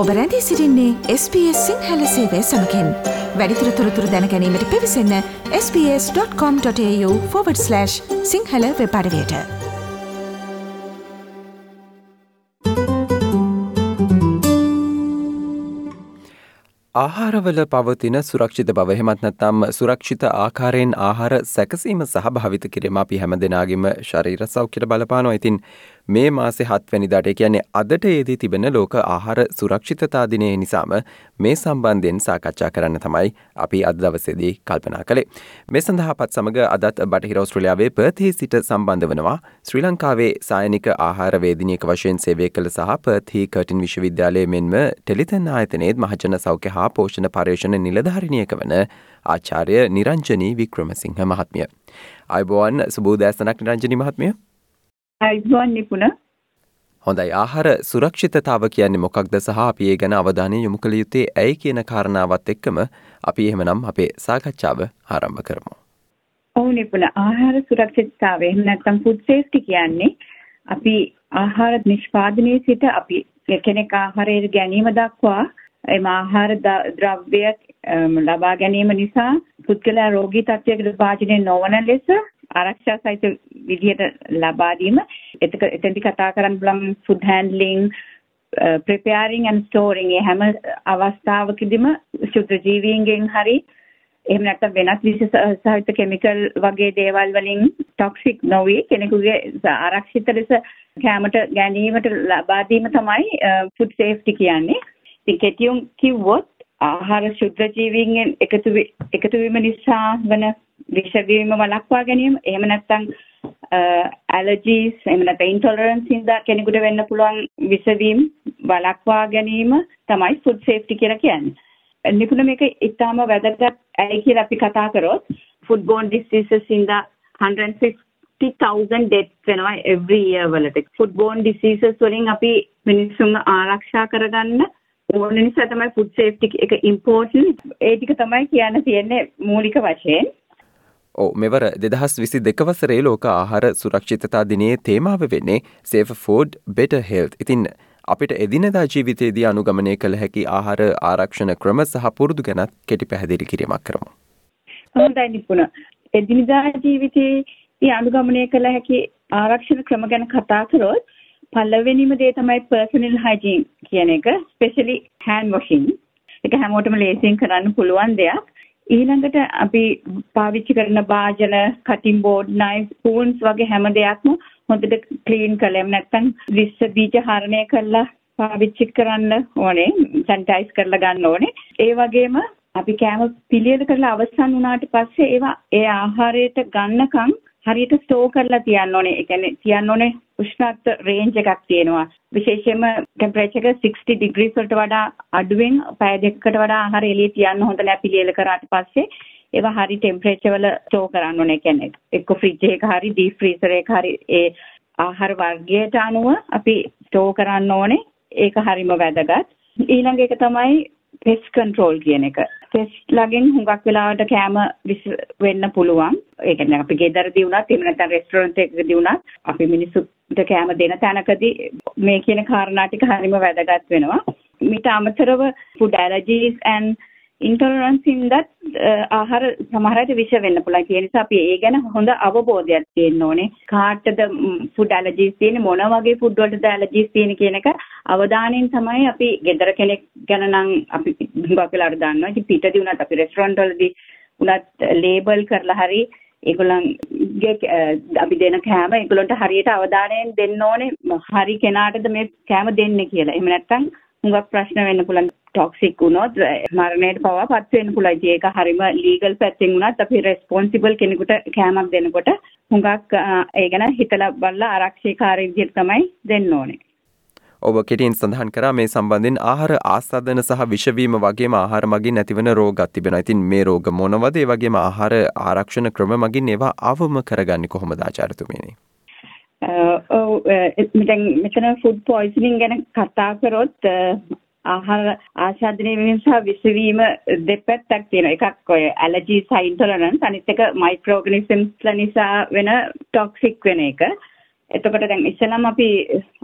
ඔබ රැඳී සිරින්නේ SBS සිංහල සේවය සමකෙන්. වැඩිතුර තොරතුර දැනැනීමට පිවිසන්න ps.com.ta/ සිංහල වෙපඩවයට ආහාරවල පවතින සුරක්ෂිත බව. හෙමත් නැත්තම් සුරක්ෂිත ආකාරයෙන් ආහාර සැකසීම සහ භාවිත කිරීම අපි හැම දෙනාගේම ශරීර සෞඛ්‍යයට බලපානවා. ඉතින් මේ මාසේ හත්වැනිදාට කියන්නේ අදට ඒදී තිබෙන ලෝක ආහාර සුරක්ෂිතතා දිනය නිසාම මේ සම්බන්ධයෙන් සාකච්ඡා කරන්න තමයි අපි අද දවසේදී කල්පනා කළේ. මේ සඳහාපත් සමග අදත් බටහිර ඔස්ට්‍රේලියාවේ පර්තී සිට සම්බන්ධ වනවා ශ්‍රී ලංකාවේ සායනික ආහාර වේදිනියක වශයෙන් සේවය කළ සහ පර්හි කටින් විශ්වවිද්‍යාලය මෙන්ම ටෙලිතන් ආයතනයේත් මහජන සෞඛ්‍ය හා පෝෂණ පර්යේෂණ නිලධාරණයක වන ආචාර්ය නිරංජනී වික්‍රමසිංහ මහත්මිය. අයිබෝවන් සුබූදෑස්තනක් නිරංජනි මහත්මිය අයිබෝන් නිපුණ. හොඳයි ආහාර සුරක්ෂිතතාව කියන්නේ මොකක්ද සහ අපි ඒ ගැන අවධානය යොමු කළ යුත්තේ ඇයි කියන කාරණාවත් එක්කම අපි එහෙමනම් අපේ සාකච්ඡාව ආරම්භ කරමු. ඔව් නිපුණ. ආහාර සුරක්ෂිතතාවය. එහෙම නැත්නම් ෆුඩ් සේෆ්ටි කියන්නේ අපි ආහාර නිෂ්පාදනයේ සිට අපි කෙනෙක් ආහාරය ගැනීම දක්වා එම ආහාර ද්‍රව්‍ය ලබා ගැනීම නිසා පුද්ගලයා රෝගී තත්ත්වයකට භාජනය නොවන ලෙස ආරක්ෂා සහිත විදියට ලබා දීම එතක එතෙන්දි කතා කරන්න පුළුවන් ෆුඩ් හැන්ඩ්ලිං ප්‍රෙපෙයාරිං ඇන්ඩ් ස්ටෝරිං ඒ හැම අවස්ථාවකදීම ශුද්ධ ජීවීන්ගෙන් හරි එහෙම නැත්නම් වෙනත් විශේෂ සහිත කෙමිකල් වගේ දේවල් වලින් ටොක්සික් නොවි කෙනෙකුගේ ආරක්ෂිත ලෙස කැමට ගැනීමට ලබා දීම තමයි ෆුඩ් සේෆ්ටි කියන්නේ. ඉතින් කෙටියුම් කිව්වොත් ආහාර ශුද්ධ ජීවීන්ගෙන් එකතු එකතු වීම නිසා වන විෂවීම වළක්වා ගැනීම එහෙම නැත්නම් ඇලර්ජීස් එහෙම නැත්නම් ඉන්ටොලරන්ස් හින්දා කෙනෙකුට වෙන්න පුළුවන් විෂවීම වළක්වා ගැනීම තමයි ෆුඩ් සේෆ්ටි කියලා කියන්නේ. නිකුණ මේක ඉතාම වැදගත් ඇයි කියලා අපි කතා කරොත් ෆුඩ් බෝන් ඩිසීසස් හින්දා 150,000 ඩෙත්ස් වෙනවා every year වලට. ෆුඩ් බෝන් ඩිසීසස් වලින් අපි මිනිස්සුන් ආරක්ෂා කරගන්න ඕන නිසා තමයි ෆුඩ් සේෆ්ටි එක ඉම්පෝර්ටන්ට් ඒ ටික තමයි කියන්න තියෙන්නේ මූලික වශයෙන්. ඕ මෙවර දෙදහස් විසි දෙකවසරේ ලෝක ආහාර සුරක්ෂිතතා දිනයේ තේමාව වෙන්නේ සේෆ ෆෝඩ් බෙට හෙල්ත් ඉතින් අපිට එදිනදා ජීවිතයේදී අනුගමනය කළ හැකි ආහාර ආරක්ෂණ ක්‍රම සහ පුරුදු ගැනත් කෙටි පැහැදිලි කිරීමක් කරමු. හොඳයි නිපුණ. එදිනදා ජීවිතයේ අනුගමනය කළ හැකි ආරක්ෂණ ක්‍රම ගැන කතා කරොත් පළවෙනිම දේ තමයි පර්සනල් හයිජීන් කියන එක ස්පෙෂලි හෑන්ඩ් වොෂින්. ඒක හැමෝටම ලේසියෙන් කරන්න පුළුවන් දෙයක්. ඊළඟට අපි පාවිච්චි කරන භාජන, කටින් බෝඩ්, නයිෆ්, ස්පූන්ස් වගේ හැම දෙයක්ම හොඳට ක්ලීන් කළෙම නැත්නම් විස්ස බීජ හරණය කරලා පාවිච්චි කරන්න ඕනේ, සැනිටයිස් කරලා ගන්න ඕනේ. ඒ වගේම අපි කෑම පිළියෙල කරලා අවසන් වුණාට පස්සේ ඒවා ඒ ආහාරයට ගන්නකම් හරියට ස්ටෝ කරලා තියන්න ඕනේ. ඒ කියන්නේ තියන්න ඕනේ උෂ්ණත්ව රේන්ජ් එකක් තියෙනවා. විශේෂයෙන්ම ටෙම්පරේචර් එක 60 ඩිග්‍රීස් වලට වඩා අඩුවෙන් පැය දෙකකට වඩා ආහාර එළියේ තියන්න හොඳ නැහැ පිළියෙල කරාට පස්සේ. ඒවා හරි ටෙම්පරේචර් වල ස්ටෝ කරන්න ඕනේ. කියන්නේ එක්ක ෆ්‍රිජ් එකක හරි ඩීප් ෆ්‍රීසර් එකක හරි ඒ ආහාර වර්ගයට අනුව අපි ස්ටෝ කරන්න ඕනේ. ඒක හරිම වැදගත්. ඊළඟ එක තමයි පෙස් කන්ට්‍රෝල් කියන එක. පෙස් ලගෙන් හුඟක් වෙලාවට කෑම වෙන්න පුළුවන්. ඒ කියන්නේ අපි ගෙදරදී වුණත් එහෙම නැත්නම් රෙස්ටොරන්ට් එකකදී වුණත් අපි මිනිස්සුන්ට කෑම දෙන තැනකදී මේ කියන කාරණා ටික හරිම වැදගත් වෙනවා. මීට අමතරව food allergies and ඉන්ටොලරන්ස් හින්දාත් uh, ආහාර සමහර විට විෂ වෙන්න පුළුවන්. ඒ නිසා අපි ඒ ගැන හොඳ අවබෝධයක් තියෙන්න ඕනේ. කාටද ෆුඩ් ඇලර්ජිස් තියෙන්නේ මොන වගේ ෆුඩ් වලටද ඇලර්ජිස් තියෙන්නේ කියන එක අවධානයෙන් තමයි අපි ගෙදර කෙනෙක් ගැන නම් අපි හුඟක් වෙලාවට දන්නවා. ඉතින් පිටදී වුණත් අපි රෙස්ටොරන්ට් වලදී වුණත් ලේබල් කරලා හරි ඒගොල්ලන්ගේ uh, අපි දෙන කෑම ඒගොල්ලන්ට හරියට අවධානයෙන් දෙන්න ඕනේ. හරි කෙනාටද මේ කෑම දෙන්නේ කියලා. එහෙම නැත්නම් හුඟක් ප්‍රශ්න වෙන්න පුළුවන් ටොක්සික් වුණොත් මරණයට පවා පත් වෙන්න පුළුවන්. ඒක හරිම ලීගල් පැත්තෙන් වුණත් අපි රෙස්පොන්සිබල් කෙනෙකුට කෑමක් දෙනකොට හුඟක් ඒ ගැන හිතලා බලලා ආරක්ෂාකාරී විදිහට තමයි දෙන්න ඕනේ. ඔබ කෙටින් සඳහන් කරා මේ සම්බන්ධෙන් ආහාර ආස්වාදන සහ විෂවීම වගේම ආහාර මගින් ඇතිවන රෝගත් තිබෙනවා. ඉතින් මේ රෝග මොනවද? ඒ වගේම ආහාර ආරක්ෂණ ක්‍රම මගින් ඒවා අවම කරගන්නේ කොහොමද ආචාර්යතුමියනි? ඔව් මෙතන ෆුඩ් පොයිසනින් ගැන කතා කරොත් ආහාර ආශාදනය වීම සහ විසවීම දෙපැත්තක් තියෙනවා. එකක් ඔය ඇලර්ජි සහ ඉන්ටොලරන්ස් අනිත් එක මයික්‍රෝ ඔර්ගනිසම්ස්ලා නිසා වෙන ටොක්සික් වෙන එක. එතකොට දැන් ඉස්සෙල්ලාම අපි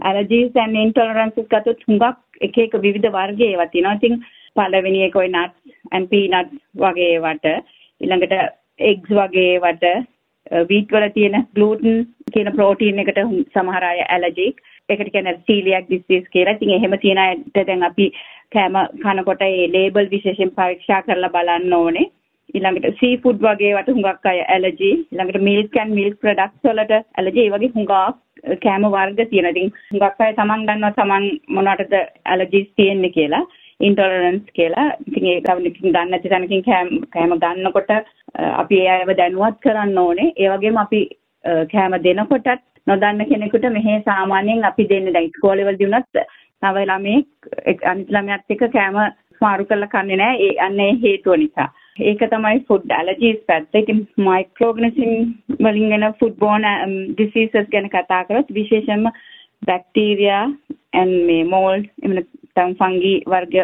ඇලර්ජිස් and intolerances ගත්තොත් හුඟක් එක එක විවිධ වර්ග ඒවා තියෙනවා. ඉතින් පළවෙනි එක ඔය nuts and peanuts වගේ ඒවට ඊළඟට eggs වගේ ඒවට වීට් වල තියෙන gluten කියන ප්‍රෝටීන් එකට සමහර අය ඇලර්ජික්. ඒකට කියන්නේ celiac disease කියලා. ඉතින් එහෙම තියෙන අයට දැන් අපි කෑම කනකොට ඒ ලේබල් විශේෂයෙන් පරීක්ෂා කරලා බලන්න ඕනේ. ඊළඟට සී ෆුඩ් වගේ වට හුඟක් අය ඇලර්ජි ඊළඟට මිල්ක් ඇන් මිල්ක් ප්‍රොඩක්ට්ස් වලට ඇලර්ජි ඒ වගේ හුඟක් කෑම වර්ග තියෙන. ඉතින් හුඟක් අය තමන් දන්නවා තමන් මොනවටද ඇලර්ජිස් තියෙන්නේ කියලා. ඉන්ටොලරන්ස් කියලා. ඉතින් ඒක දන්නේ නැති තැනකින් කෑම කෑම ගන්නකොට අපි ඒ අයව දැනුවත් කරන්න ඕනේ. ඒ වගේම අපි කෑම දෙනකොටත් නොදන්න කෙනෙකුට මෙහි සාමාන්‍යයෙන් අපි දෙන්නේ දැන් ඉස්කෝලේ වලදී වුණත් නව ළමයෙක් අනිත් ළමයාත් එක්ක කෑම ස්මාරු කරලා කන්නේ නැහැ. ඒ අන්නේ හේතුව නිසා. ඒක තමයි ෆුඩ් ඇලර්ජීස් පැත්ත. ඉතින් මයික්‍රෝග්නිසිම් වලින් එන ෆුඩ් බෝන් ඩිසීසස් ගැන කතා කරොත් විශේෂයෙන්ම බැක්ටීරියා and මේ මෝල්ඩ් එහෙම නැත්නම් ෆංගි වර්ග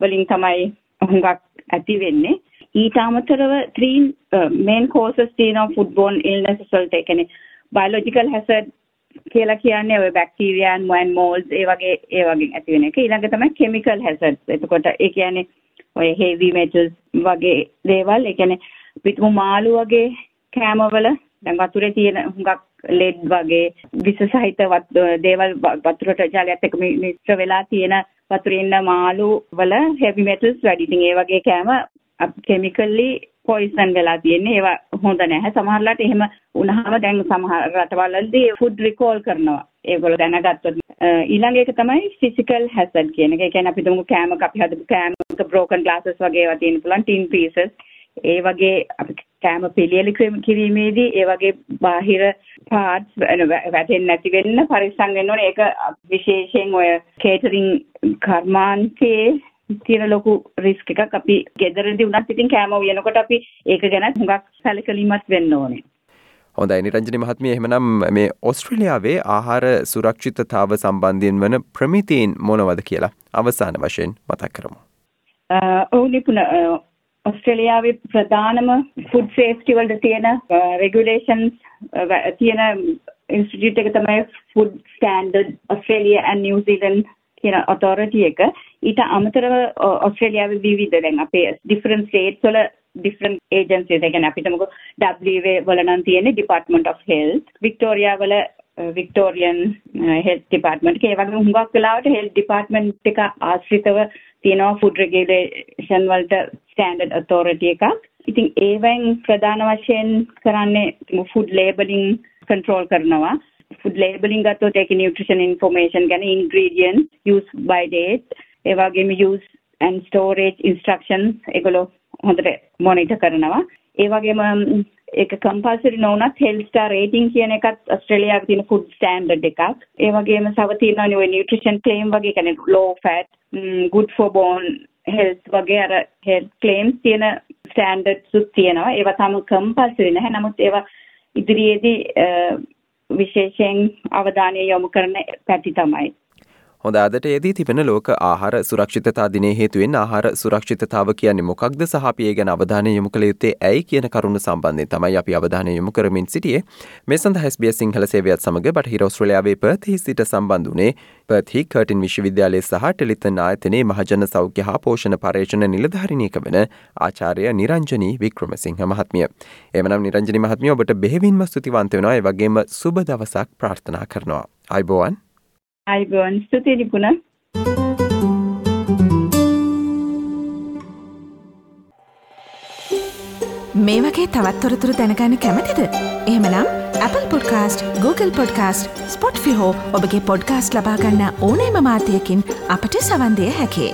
වලින් තමයි හුඟක් ඇති වෙන්නේ. ඊට අමතරව three uh, main causes තියෙනවා food borne illnesses වලට. ඒ කියන්නේ biological hazard කියලා කියන්නේ ඔය බැක්ටීරියා and molds ඒ වගේ ඒ වගේ ඇති වෙන එක. ඊළඟ තමයි chemical hazards. එතකොට ඒ කියන්නේ ඔය heavy metals වගේ දේවල් ඒ කියන්නේ පිටු මාළු වගේ කෑමවල දැන් වතුරේ තියෙන හුඟක් ලෙඩ් වගේ විස සහිත දේවල් වතුරට ජලයත් එක්ක මිශ්‍ර වෙලා තියෙන වතුරේ ඉන්න මාළු වල heavy metals වැඩි. ඉතින් ඒ වගේ කෑම කෙමිකල්ලි පොයිසන් වෙලා තියෙන්නේ ඒවා හොඳ නැහැ සමහරලාට එහෙම වුණාම දැන් සමහර රටවල්වලදී ෆුඩ් රිකෝල් කරනවා ඒගොල්ලෝ දැනගත්තොත් ඊළඟ එක තමයි ෆිසිකල් හැසඩ් කියන එක. ඒ කියන්නේ අපි තුමු කෑමක අපි හදපු කෑමක බ්‍රෝකන් ග්ලාසස් වගේ ඒවා තියෙන පුළුවන් ටින් පීසස්. ඒ වගේ අපි කෑම පිළියෙල කිරීමේදී ඒ වගේ බාහිර පාර්ට්ස් වැටෙන්නේ නැති වෙන්න පරිස්සම් වෙන්න ඕනේ. ඒක විශේෂයෙන් ඔය කේටරින් කර්මාන්තයේ තියෙන ලොකු රිස්ක් එකක් අපි ගෙදරදී වුණත් ඉතින් කෑම උයනකොට අපි ඒක ගැන හුඟක් සැලකලිමත් වෙන්න ඕනේ. හොඳයි නිරංජනි මහත්මිය එහෙමනම් මේ ඔස්ට්‍රේලියාවේ ආහාර සුරක්ෂිතතාව සම්බන්ධයෙන් වන ප්‍රමිතීන් මොනවද කියලා අවසාන වශයෙන් මතක් කරමු. ඔව් නිපුණ ඔස්ට්‍රේලියාවේ ප්‍රධානම ෆුඩ් සේෆ්ටි වලට තියෙන රෙගුලේෂන්ස් තියෙන ඉන්ස්ටිටියුට් එක තමයි food standard Australia and New Zealand කියන ඔතොරිටි එක ඊට අමතරව ඔස්ට්‍රේලියාවේ විවිධ දැන් අපේ ඩිෆරන්ට් ස්ටේට්ස් වල ඩිෆරන්ට් ඒජන්සිස් ඒ කියන්නේ අපිට මොකද WA වල නම් තියෙන්නේ ඩිපාර්ට්මන්ට් ඔෆ් හෙල්ත් වික්ටෝරියා වල වික්ටෝරියන් හෙල්ත් ඩිපාර්ට්මන්ට් එක ඒ වගේ හුඟක් වෙලාවට හෙල්ත් ඩිපාර්ට්මන්ට් එක ආශ්‍රිතව තියෙනවා ෆුඩ් රෙගියුලේෂන් වලට ස්ටෑන්ඩඩ් ඔතොරිටි එකක්. ඉතින් ඒවෙන් ප්‍රධාන වශයෙන් කරන්නේ ෆුඩ් ලේබලින් කන්ට්‍රෝල් කරනවා. ෆුඩ් ලේබලින් ගත්තොත් ඒක නියුට්‍රිෂන් ඉන්ෆෝමේෂන් ගැන ඉන්ග්‍රීඩියන්ට් යූස් බයි ඩේට් ඒ වගේම යූස් ඇන්ඩ් ස්ටෝරේජ් ඉන්ස්ට්‍රක්ෂන්ස් ඒගොල්ලෝ හොඳට මොනිටර් කරනවා. ඒ වගේම ඒක කම්පල්සරි නොවුනත් හෙල්ත් ස්ටාර් රේටින් කියන එකත් ඔස්ට්‍රේලියාවේ තියෙන ෆුඩ් ස්ටෑන්ඩඩ් එකක්. ඒ වගේම සව තියෙනවා ඔය නියුට්‍රිෂන් ක්ලේම් වගේ කියන්නේ low fat good for bone health වගේ අර හෙල්ත් ක්ලේම්ස් තියෙන ස්ටෑන්ඩඩ්ස් තියෙනවා. ඒවා තම කම්පල්සරි නැහැ. නමුත් ඒවා ඉදිරියේදී විශේෂයෙන් අවධානය යොමු කරන පැති තමයි. හොඳ අදට ඒදී තිබෙන ලෝක ආහාර සුරක්ෂිතතා දිනේ හේතුවෙන් ආහාර සුරක්ෂිතතාව කියන්නේ මොකක්ද සහ අපි ඒ ගැන අවධානය යොමු කළ යුත්තේ ඇයි කියන කරුණු සම්බන්ධයෙන් තමයි අපි අවධානය යොමු කරමින් සිටියේ මේ සඳහා SBS සිංහල සේවයත් සමග බටහිර ඔස්ට්‍රේලියාවේ පර්ත්හි සිට සම්බන්ධ වුණේ පර්ත්හි කර්ටින් විශ්වවිද්‍යාලය සහ ටෙලිතන් ආයතනයේ මහජන සෞඛ්‍ය හා පෝෂණ පර්යේෂණ නිලධාරිණියක වන ආචාර්ය නිරංජනී වික්‍රමසිංහ මහත්මිය. එමනම් නිරංජනී මහත්මිය ඔබට බෙහෙවින්ම ස්තුතිවන්ත වෙනවා ඒ වගේම සුබ දවසක් ප්‍රාර්ථනා කරනවා. අයිබෝවන් අයිබෝන් ස්තුතියි නිපුණ මේ වගේ තවත්තොරතුරු දැනගන්න කැමතිද. එහමනම් Apple podcast Google podcast Spotify ඔබගේ පොඩ්කාස්ට ලබාගන්න ඕනේම මාධ්‍යයකින් අපට සවන්දය හැකේ.